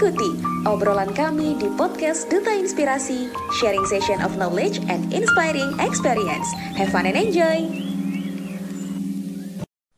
Ikuti obrolan kami di podcast Duta Inspirasi, sharing session of knowledge and inspiring experience. Have fun and enjoy!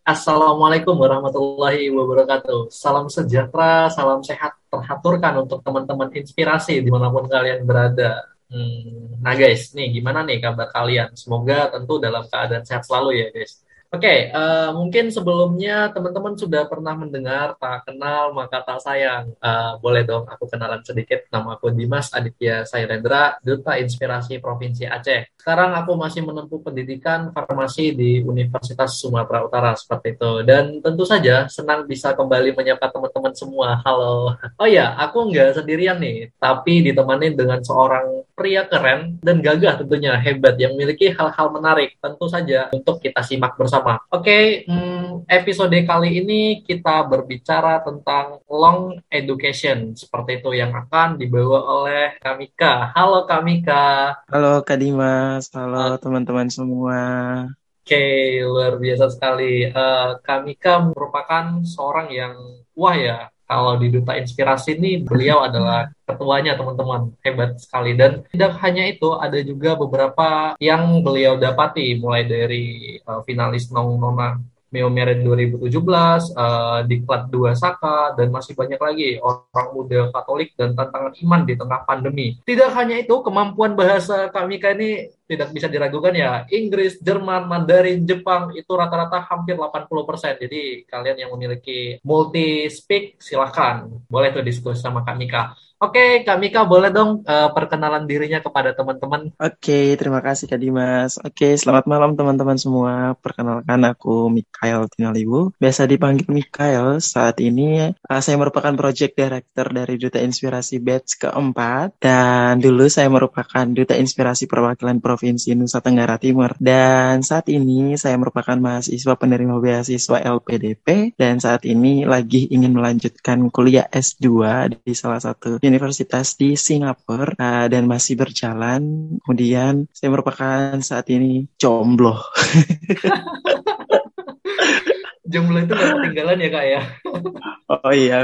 Assalamualaikum warahmatullahi wabarakatuh. Salam sejahtera, salam sehat terhaturkan untuk teman-teman inspirasi di mana pun kalian berada. Hmm, nah guys, nih gimana nih kabar kalian? Semoga tentu dalam keadaan sehat selalu ya guys. Oke, okay, uh, eh, mungkin sebelumnya teman-teman sudah pernah mendengar tak kenal maka tak sayang. Uh, boleh dong aku kenalan sedikit. Nama aku Dimas Aditya Sairendra, Duta Inspirasi Provinsi Aceh. Sekarang aku masih menempuh pendidikan farmasi di Universitas Sumatera Utara seperti itu. Dan tentu saja senang bisa kembali menyapa teman-teman semua. Halo. Oh ya, aku nggak sendirian nih, tapi ditemani dengan seorang pria keren dan gagah tentunya hebat yang memiliki hal-hal menarik tentu saja untuk kita simak bersama sama. Oke, okay, hmm, episode kali ini kita berbicara tentang long education seperti itu yang akan dibawa oleh Kamika. Halo Kamika. Halo Kak Dimas. Halo teman-teman semua. Oke, okay, luar biasa sekali. Uh, Kamika merupakan seorang yang wah ya kalau di Duta Inspirasi ini beliau adalah ketuanya teman-teman. Hebat sekali. Dan tidak hanya itu ada juga beberapa yang beliau dapati. Mulai dari uh, finalis Nong Nona Meo Merit 2017, uh, Diklat 2 Saka, dan masih banyak lagi orang muda Katolik dan tantangan iman di tengah pandemi. Tidak hanya itu, kemampuan bahasa Kamika ini tidak bisa diragukan ya. Inggris, Jerman, Mandarin, Jepang itu rata-rata hampir 80%. Jadi kalian yang memiliki multi speak silahkan. Boleh tuh diskusi sama Kamika. Oke, Kak Mika boleh dong uh, perkenalan dirinya kepada teman-teman. Oke, terima kasih Kak Dimas. Oke, selamat malam teman-teman semua. Perkenalkan aku Mikael Tinalibu. Biasa dipanggil Mikael. Saat ini uh, saya merupakan Project Director dari Duta Inspirasi Batch keempat. Dan dulu saya merupakan Duta Inspirasi Perwakilan Provinsi Nusa Tenggara Timur. Dan saat ini saya merupakan mahasiswa penerima beasiswa LPDP. Dan saat ini lagi ingin melanjutkan kuliah S2 di salah satu universitas di Singapura uh, dan masih berjalan. Kemudian saya merupakan saat ini jomblo. jomblo itu gak ketinggalan ya kak ya? oh iya.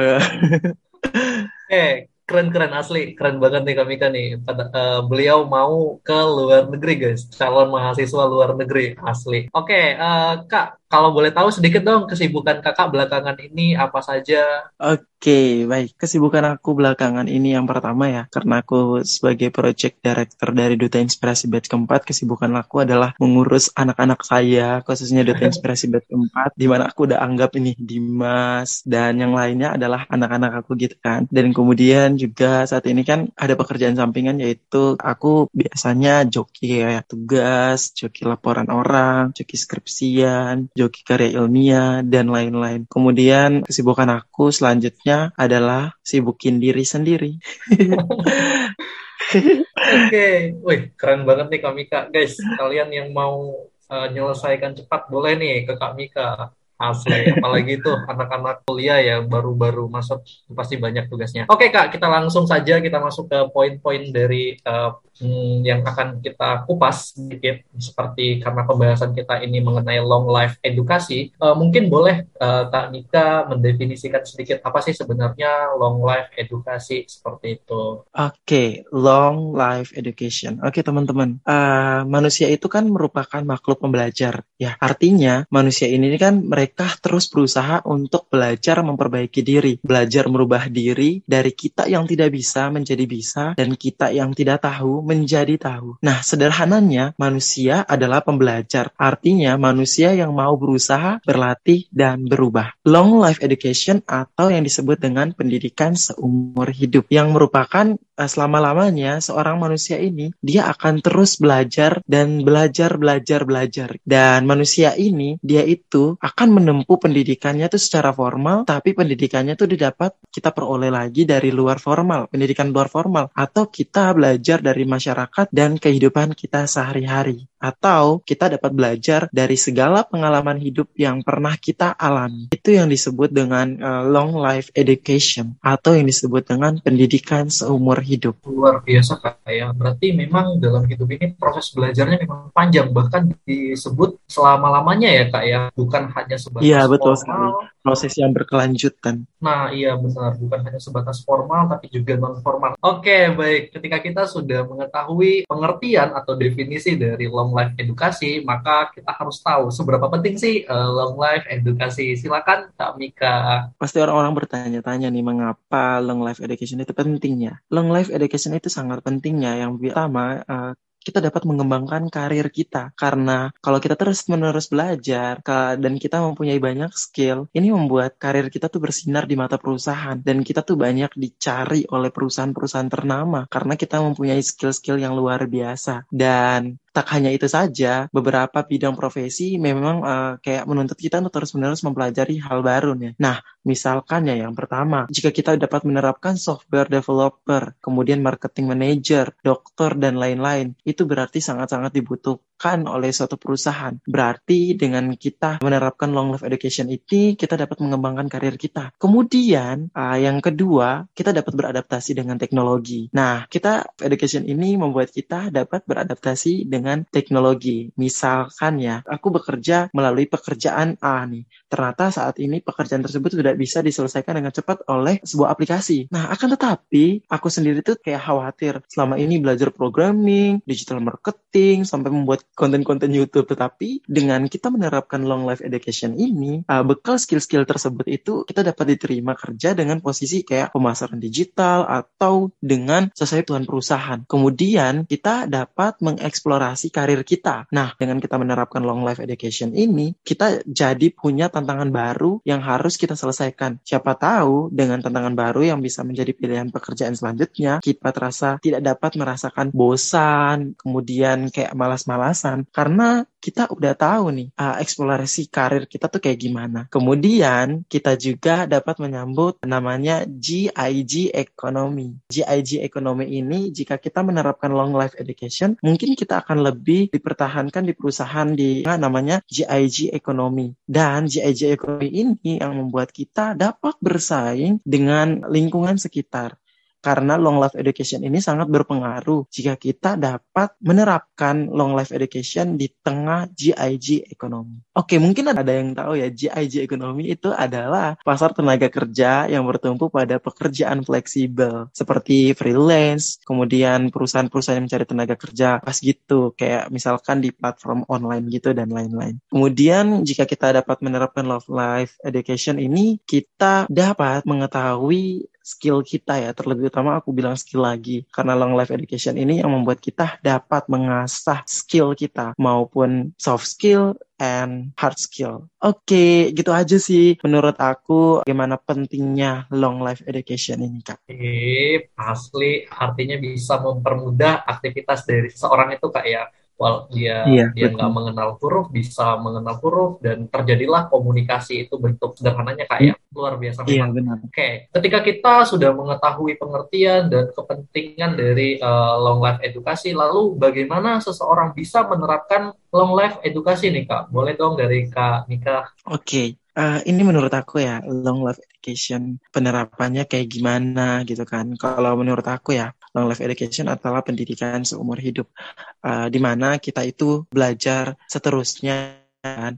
eh keren-keren asli, keren banget nih kami kan nih. Pada, uh, beliau mau ke luar negeri guys, calon mahasiswa luar negeri asli. Oke, okay, uh, eh, kak, kalau boleh tahu sedikit dong kesibukan kakak belakangan ini apa saja? Oke, baik. Kesibukan aku belakangan ini yang pertama ya, karena aku sebagai project director dari Duta Inspirasi Batch keempat, kesibukan aku adalah mengurus anak-anak saya, khususnya Duta Inspirasi Batch keempat, di mana aku udah anggap ini Dimas dan yang lainnya adalah anak-anak aku gitu kan. Dan kemudian juga saat ini kan ada pekerjaan sampingan yaitu aku biasanya joki kayak tugas, joki laporan orang, joki skripsian, joki karya ilmiah, dan lain-lain. Kemudian kesibukan aku selanjutnya adalah sibukin diri sendiri. Oke, okay. wih keren banget nih Kak Mika. Guys, kalian yang mau uh, menyelesaikan cepat boleh nih ke Kak Mika. Asli, apalagi itu anak-anak kuliah ya baru-baru masuk pasti banyak tugasnya. Oke kak, kita langsung saja kita masuk ke poin-poin dari uh, yang akan kita kupas sedikit. Seperti karena pembahasan kita ini mengenai long life edukasi uh, mungkin boleh uh, Kak Nika mendefinisikan sedikit apa sih sebenarnya long life edukasi seperti itu? Oke long life education. Oke teman-teman uh, manusia itu kan merupakan makhluk pembelajar. Ya artinya manusia ini kan mereka terus berusaha untuk belajar memperbaiki diri belajar merubah diri dari kita yang tidak bisa menjadi bisa dan kita yang tidak tahu menjadi tahu. Nah, sederhananya manusia adalah pembelajar. Artinya manusia yang mau berusaha, berlatih, dan berubah. Long life education atau yang disebut dengan pendidikan seumur hidup yang merupakan selama-lamanya seorang manusia ini dia akan terus belajar dan belajar, belajar, belajar. Dan manusia ini dia itu akan menempuh pendidikannya itu secara formal, tapi pendidikannya itu didapat kita peroleh lagi dari luar formal, pendidikan luar formal atau kita belajar dari masyarakat dan kehidupan kita sehari-hari. Atau kita dapat belajar dari segala pengalaman hidup yang pernah kita alami. Itu yang disebut dengan uh, long life education atau yang disebut dengan pendidikan seumur hidup. Luar biasa Kak ya. Berarti memang dalam hidup ini proses belajarnya memang panjang bahkan disebut selama-lamanya ya Kak ya. Bukan hanya sebatas Iya, betul formal. sekali. Proses yang berkelanjutan. Nah, iya benar, bukan hanya sebatas formal tapi juga non formal. Oke, baik. Ketika kita sudah mengetahui pengertian atau definisi dari long life edukasi, maka kita harus tahu seberapa penting sih uh, long life edukasi. Silakan Kak Mika. Pasti orang-orang bertanya-tanya nih mengapa long life education itu pentingnya. Long life education itu sangat pentingnya. Yang pertama, uh, kita dapat mengembangkan karir kita karena kalau kita terus menerus belajar dan kita mempunyai banyak skill ini membuat karir kita tuh bersinar di mata perusahaan dan kita tuh banyak dicari oleh perusahaan-perusahaan ternama karena kita mempunyai skill-skill yang luar biasa dan tak hanya itu saja, beberapa bidang profesi memang uh, kayak menuntut kita untuk terus-menerus mempelajari hal baru nih. Nah, misalkan ya yang pertama, jika kita dapat menerapkan software developer, kemudian marketing manager, dokter dan lain-lain, itu berarti sangat-sangat dibutuhkan oleh suatu perusahaan. Berarti dengan kita menerapkan long life education ini, kita dapat mengembangkan karir kita. Kemudian uh, yang kedua, kita dapat beradaptasi dengan teknologi. Nah, kita education ini membuat kita dapat beradaptasi dengan dengan teknologi. Misalkan ya, aku bekerja melalui pekerjaan A nih. Ternyata saat ini pekerjaan tersebut sudah bisa diselesaikan dengan cepat oleh sebuah aplikasi. Nah, akan tetapi aku sendiri tuh kayak khawatir selama ini belajar programming, digital marketing, sampai membuat konten-konten YouTube. Tetapi dengan kita menerapkan long life education ini, uh, bekal skill-skill tersebut itu kita dapat diterima kerja dengan posisi kayak pemasaran digital atau dengan sesuai tuan perusahaan. Kemudian kita dapat mengeksplorasi karir kita. Nah, dengan kita menerapkan long life education ini, kita jadi punya tantangan baru yang harus kita selesaikan. Siapa tahu dengan tantangan baru yang bisa menjadi pilihan pekerjaan selanjutnya, kita terasa tidak dapat merasakan bosan, kemudian kayak malas-malasan, karena kita udah tahu nih uh, eksplorasi karir kita tuh kayak gimana. Kemudian kita juga dapat menyambut namanya GIG Economy. GIG Economy ini jika kita menerapkan long life education, mungkin kita akan lebih dipertahankan di perusahaan di namanya GIG Economy. Dan GIG Economy ini yang membuat kita dapat bersaing dengan lingkungan sekitar karena long life education ini sangat berpengaruh jika kita dapat menerapkan long life education di tengah GIG ekonomi. Oke, mungkin ada yang tahu ya GIG ekonomi itu adalah pasar tenaga kerja yang bertumpu pada pekerjaan fleksibel seperti freelance, kemudian perusahaan-perusahaan yang mencari tenaga kerja pas gitu, kayak misalkan di platform online gitu dan lain-lain. Kemudian jika kita dapat menerapkan long life education ini, kita dapat mengetahui skill kita ya. Terlebih utama aku bilang skill lagi. Karena long life education ini yang membuat kita dapat mengasah skill kita. Maupun soft skill and hard skill. Oke, okay, gitu aja sih menurut aku bagaimana pentingnya long life education ini, Kak. Oke, asli. Artinya bisa mempermudah aktivitas dari seseorang itu, Kak ya Wal dia iya, dia nggak mengenal huruf bisa mengenal huruf dan terjadilah komunikasi itu bentuk sederhananya kayak ya. luar biasa iya, memang. Benar. Oke, ketika kita sudah mengetahui pengertian dan kepentingan dari uh, long life edukasi, lalu bagaimana seseorang bisa menerapkan long life edukasi nih kak? Boleh dong dari kak Nika? Oke, uh, ini menurut aku ya long life education penerapannya kayak gimana gitu kan. Kalau menurut aku ya long life education adalah pendidikan seumur hidup uh, di mana kita itu belajar seterusnya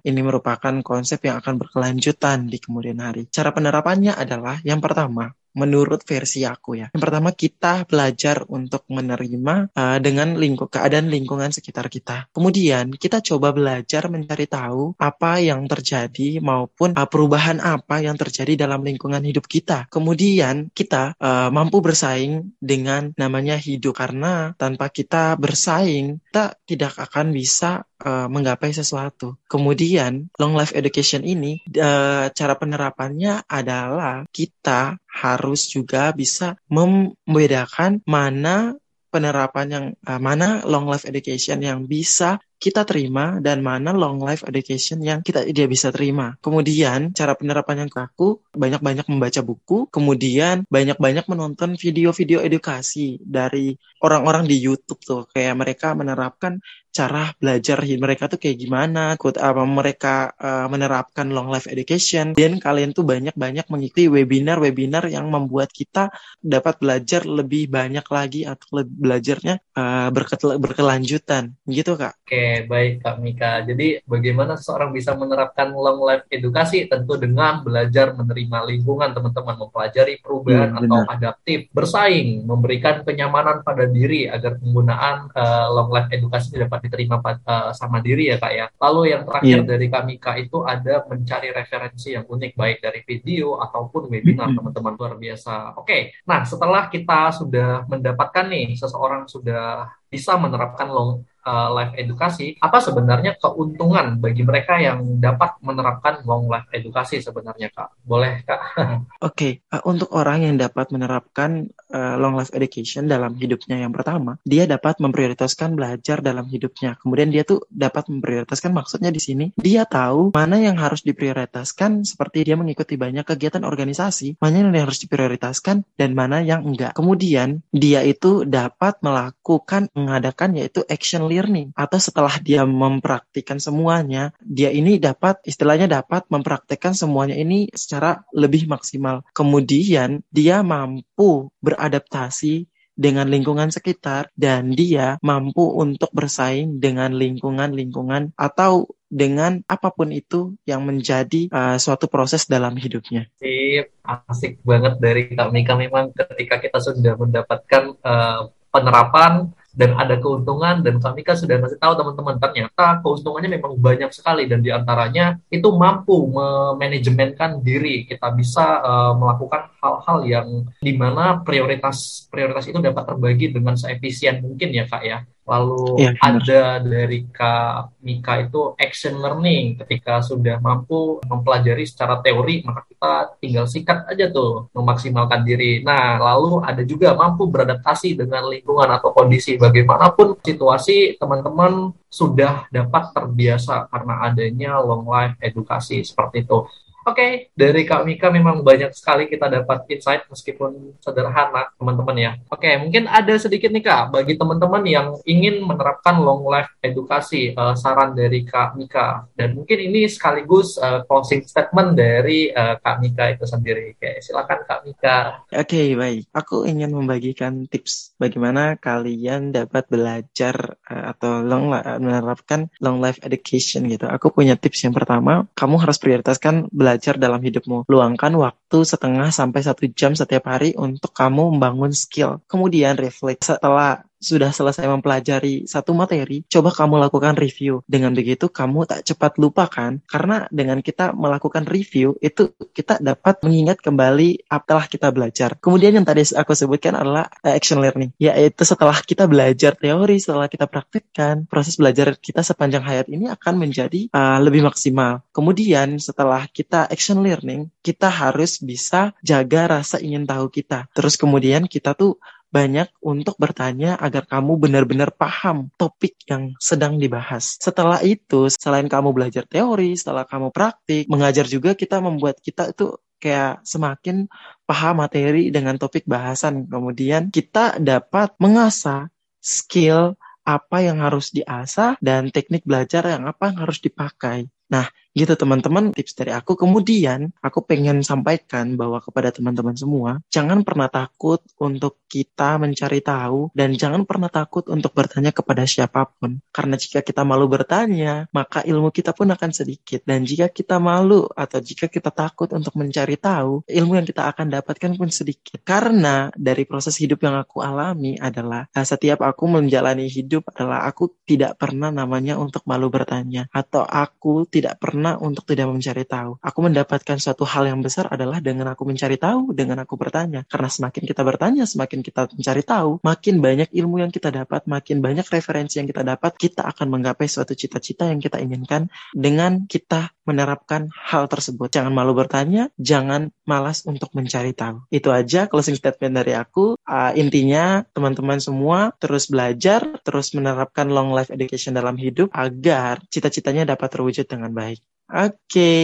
ini merupakan konsep yang akan berkelanjutan di kemudian hari. Cara penerapannya adalah yang pertama, menurut versi aku ya. Yang pertama kita belajar untuk menerima uh, dengan lingkup keadaan lingkungan sekitar kita. Kemudian kita coba belajar mencari tahu apa yang terjadi maupun uh, perubahan apa yang terjadi dalam lingkungan hidup kita. Kemudian kita uh, mampu bersaing dengan namanya hidup karena tanpa kita bersaing kita tidak akan bisa uh, menggapai sesuatu. Kemudian long life education ini uh, cara penerapannya adalah kita harus juga bisa membedakan mana penerapan yang uh, mana long life education yang bisa kita terima dan mana long life education yang kita dia bisa terima. Kemudian cara penerapan yang aku banyak-banyak membaca buku, kemudian banyak-banyak menonton video-video edukasi dari orang-orang di YouTube tuh kayak mereka menerapkan cara belajar mereka tuh kayak gimana, ikut apa mereka uh, menerapkan long life education. Dan kalian tuh banyak-banyak mengikuti webinar-webinar yang membuat kita dapat belajar lebih banyak lagi atau belajarnya uh, berke berkelanjutan, gitu kak. Oke, baik Kak Mika. Jadi bagaimana seseorang bisa menerapkan long life edukasi? Tentu dengan belajar menerima lingkungan teman-teman, mempelajari perubahan hmm, atau adaptif, bersaing, memberikan kenyamanan pada diri agar penggunaan uh, long life edukasi dapat diterima uh, sama diri ya kak ya. Lalu yang terakhir yeah. dari kak itu ada mencari referensi yang unik baik dari video ataupun webinar mm-hmm. teman-teman luar biasa. Oke, okay. nah setelah kita sudah mendapatkan nih seseorang sudah bisa menerapkan long uh, life edukasi, apa sebenarnya keuntungan bagi mereka yang dapat menerapkan long life edukasi sebenarnya kak? Boleh kak? Oke, okay. uh, untuk orang yang dapat menerapkan uh, long life education dalam hidupnya yang pertama, dia dapat memprioritaskan belajar dalam hidupnya. Kemudian dia tuh dapat memprioritaskan maksudnya di sini, dia tahu mana yang harus diprioritaskan seperti dia mengikuti banyak kegiatan organisasi, mana yang harus diprioritaskan dan mana yang enggak. Kemudian dia itu dapat melakukan mengadakan yaitu action learning atau setelah dia mempraktikkan semuanya, dia ini dapat istilahnya dapat mempraktikkan semuanya ini secara lebih maksimal. Kemudian dia mampu beradaptasi dengan lingkungan sekitar dan dia mampu untuk bersaing dengan lingkungan-lingkungan atau dengan apa pun itu yang menjadi uh, suatu proses dalam hidupnya. Sip, asik banget dari kami. Kami memang ketika kita sudah mendapatkan uh, penerapan dan ada keuntungan dan kami kan sudah ngasih tahu teman-teman. Ternyata keuntungannya memang banyak sekali dan di antaranya itu mampu memanajemenkan diri. Kita bisa uh, melakukan hal-hal yang di mana prioritas prioritas itu dapat terbagi dengan seefisien mungkin ya kak ya Lalu ya, ada dari Kak Mika itu action learning. Ketika sudah mampu mempelajari secara teori, maka kita tinggal sikat aja tuh memaksimalkan diri. Nah, lalu ada juga mampu beradaptasi dengan lingkungan atau kondisi bagaimanapun situasi teman-teman sudah dapat terbiasa karena adanya long life edukasi seperti itu. Oke, okay, dari Kak Mika memang banyak sekali kita dapat insight meskipun sederhana teman-teman ya. Oke, okay, mungkin ada sedikit nih Kak bagi teman-teman yang ingin menerapkan long life edukasi uh, saran dari Kak Mika dan mungkin ini sekaligus uh, closing statement dari uh, Kak Mika itu sendiri. Oke, silakan Kak Mika. Oke, okay, baik. Aku ingin membagikan tips bagaimana kalian dapat belajar uh, atau long menerapkan long life education gitu. Aku punya tips yang pertama, kamu harus prioritaskan belajar belajar dalam hidupmu. Luangkan waktu setengah sampai satu jam setiap hari untuk kamu membangun skill. Kemudian refleks setelah sudah selesai mempelajari satu materi, coba kamu lakukan review. Dengan begitu kamu tak cepat lupakan karena dengan kita melakukan review itu kita dapat mengingat kembali apa kita belajar. Kemudian yang tadi aku sebutkan adalah uh, action learning, yaitu setelah kita belajar teori, setelah kita praktikkan, proses belajar kita sepanjang hayat ini akan menjadi uh, lebih maksimal. Kemudian setelah kita action learning, kita harus bisa jaga rasa ingin tahu kita. Terus kemudian kita tuh banyak untuk bertanya agar kamu benar-benar paham topik yang sedang dibahas. Setelah itu, selain kamu belajar teori, setelah kamu praktik, mengajar juga kita membuat kita itu kayak semakin paham materi dengan topik bahasan. Kemudian kita dapat mengasah skill apa yang harus diasah dan teknik belajar yang apa yang harus dipakai. Nah, gitu teman-teman tips dari aku. Kemudian aku pengen sampaikan bahwa kepada teman-teman semua, jangan pernah takut untuk kita mencari tahu dan jangan pernah takut untuk bertanya kepada siapa pun. Karena jika kita malu bertanya, maka ilmu kita pun akan sedikit. Dan jika kita malu atau jika kita takut untuk mencari tahu, ilmu yang kita akan dapatkan pun sedikit. Karena dari proses hidup yang aku alami adalah eh, setiap aku menjalani hidup adalah aku tidak pernah namanya untuk malu bertanya atau aku tidak tidak pernah untuk tidak mencari tahu. Aku mendapatkan suatu hal yang besar adalah dengan aku mencari tahu, dengan aku bertanya. Karena semakin kita bertanya, semakin kita mencari tahu, makin banyak ilmu yang kita dapat, makin banyak referensi yang kita dapat, kita akan menggapai suatu cita-cita yang kita inginkan dengan kita menerapkan hal tersebut. Jangan malu bertanya, jangan malas untuk mencari tahu. Itu aja closing statement dari aku. Uh, intinya teman-teman semua terus belajar, terus menerapkan long life education dalam hidup agar cita-citanya dapat terwujud dengan baik. Oke,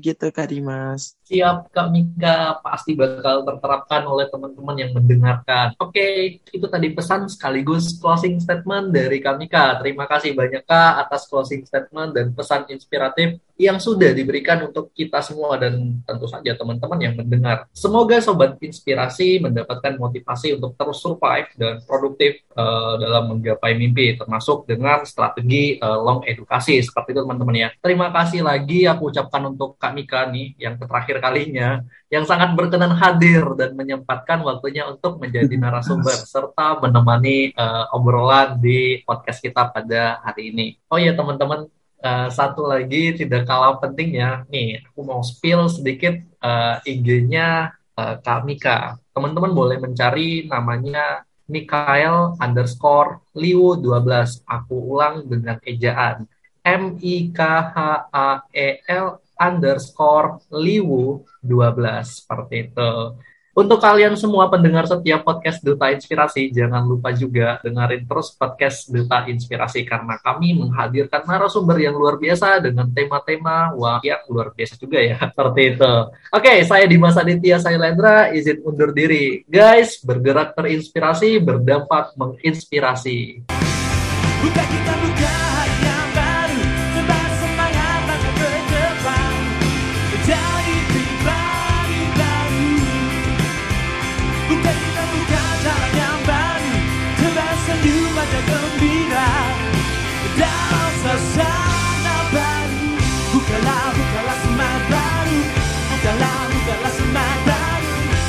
gitu Kak Dimas siap Kak Mika pasti bakal terterapkan oleh teman-teman yang mendengarkan. Oke, itu tadi pesan sekaligus closing statement dari Kak Mika. Terima kasih banyak Kak atas closing statement dan pesan inspiratif yang sudah diberikan untuk kita semua dan tentu saja teman-teman yang mendengar. Semoga sobat inspirasi mendapatkan motivasi untuk terus survive dan produktif uh, dalam menggapai mimpi termasuk dengan strategi uh, long edukasi seperti itu teman-teman ya. Terima kasih lagi aku ucapkan untuk Kak Mika nih yang terakhir kalinya yang sangat berkenan hadir dan menyempatkan waktunya untuk menjadi narasumber serta menemani uh, obrolan di podcast kita pada hari ini. Oh ya teman-teman, uh, satu lagi tidak kalah pentingnya, nih aku mau spill sedikit uh, IG-nya uh, Kak Mika. Teman-teman boleh mencari namanya Mikael underscore Liu 12. Aku ulang dengan ejaan. M I K H A E L underscore liwu 12 seperti itu. Untuk kalian semua pendengar setiap podcast Duta Inspirasi, jangan lupa juga dengerin terus podcast Duta Inspirasi karena kami menghadirkan narasumber yang luar biasa dengan tema-tema wah yang luar biasa juga ya. Seperti itu. Oke, saya Dimas Aditya Sailendra, izin undur diri. Guys, bergerak terinspirasi, berdampak menginspirasi. Buka kita buka.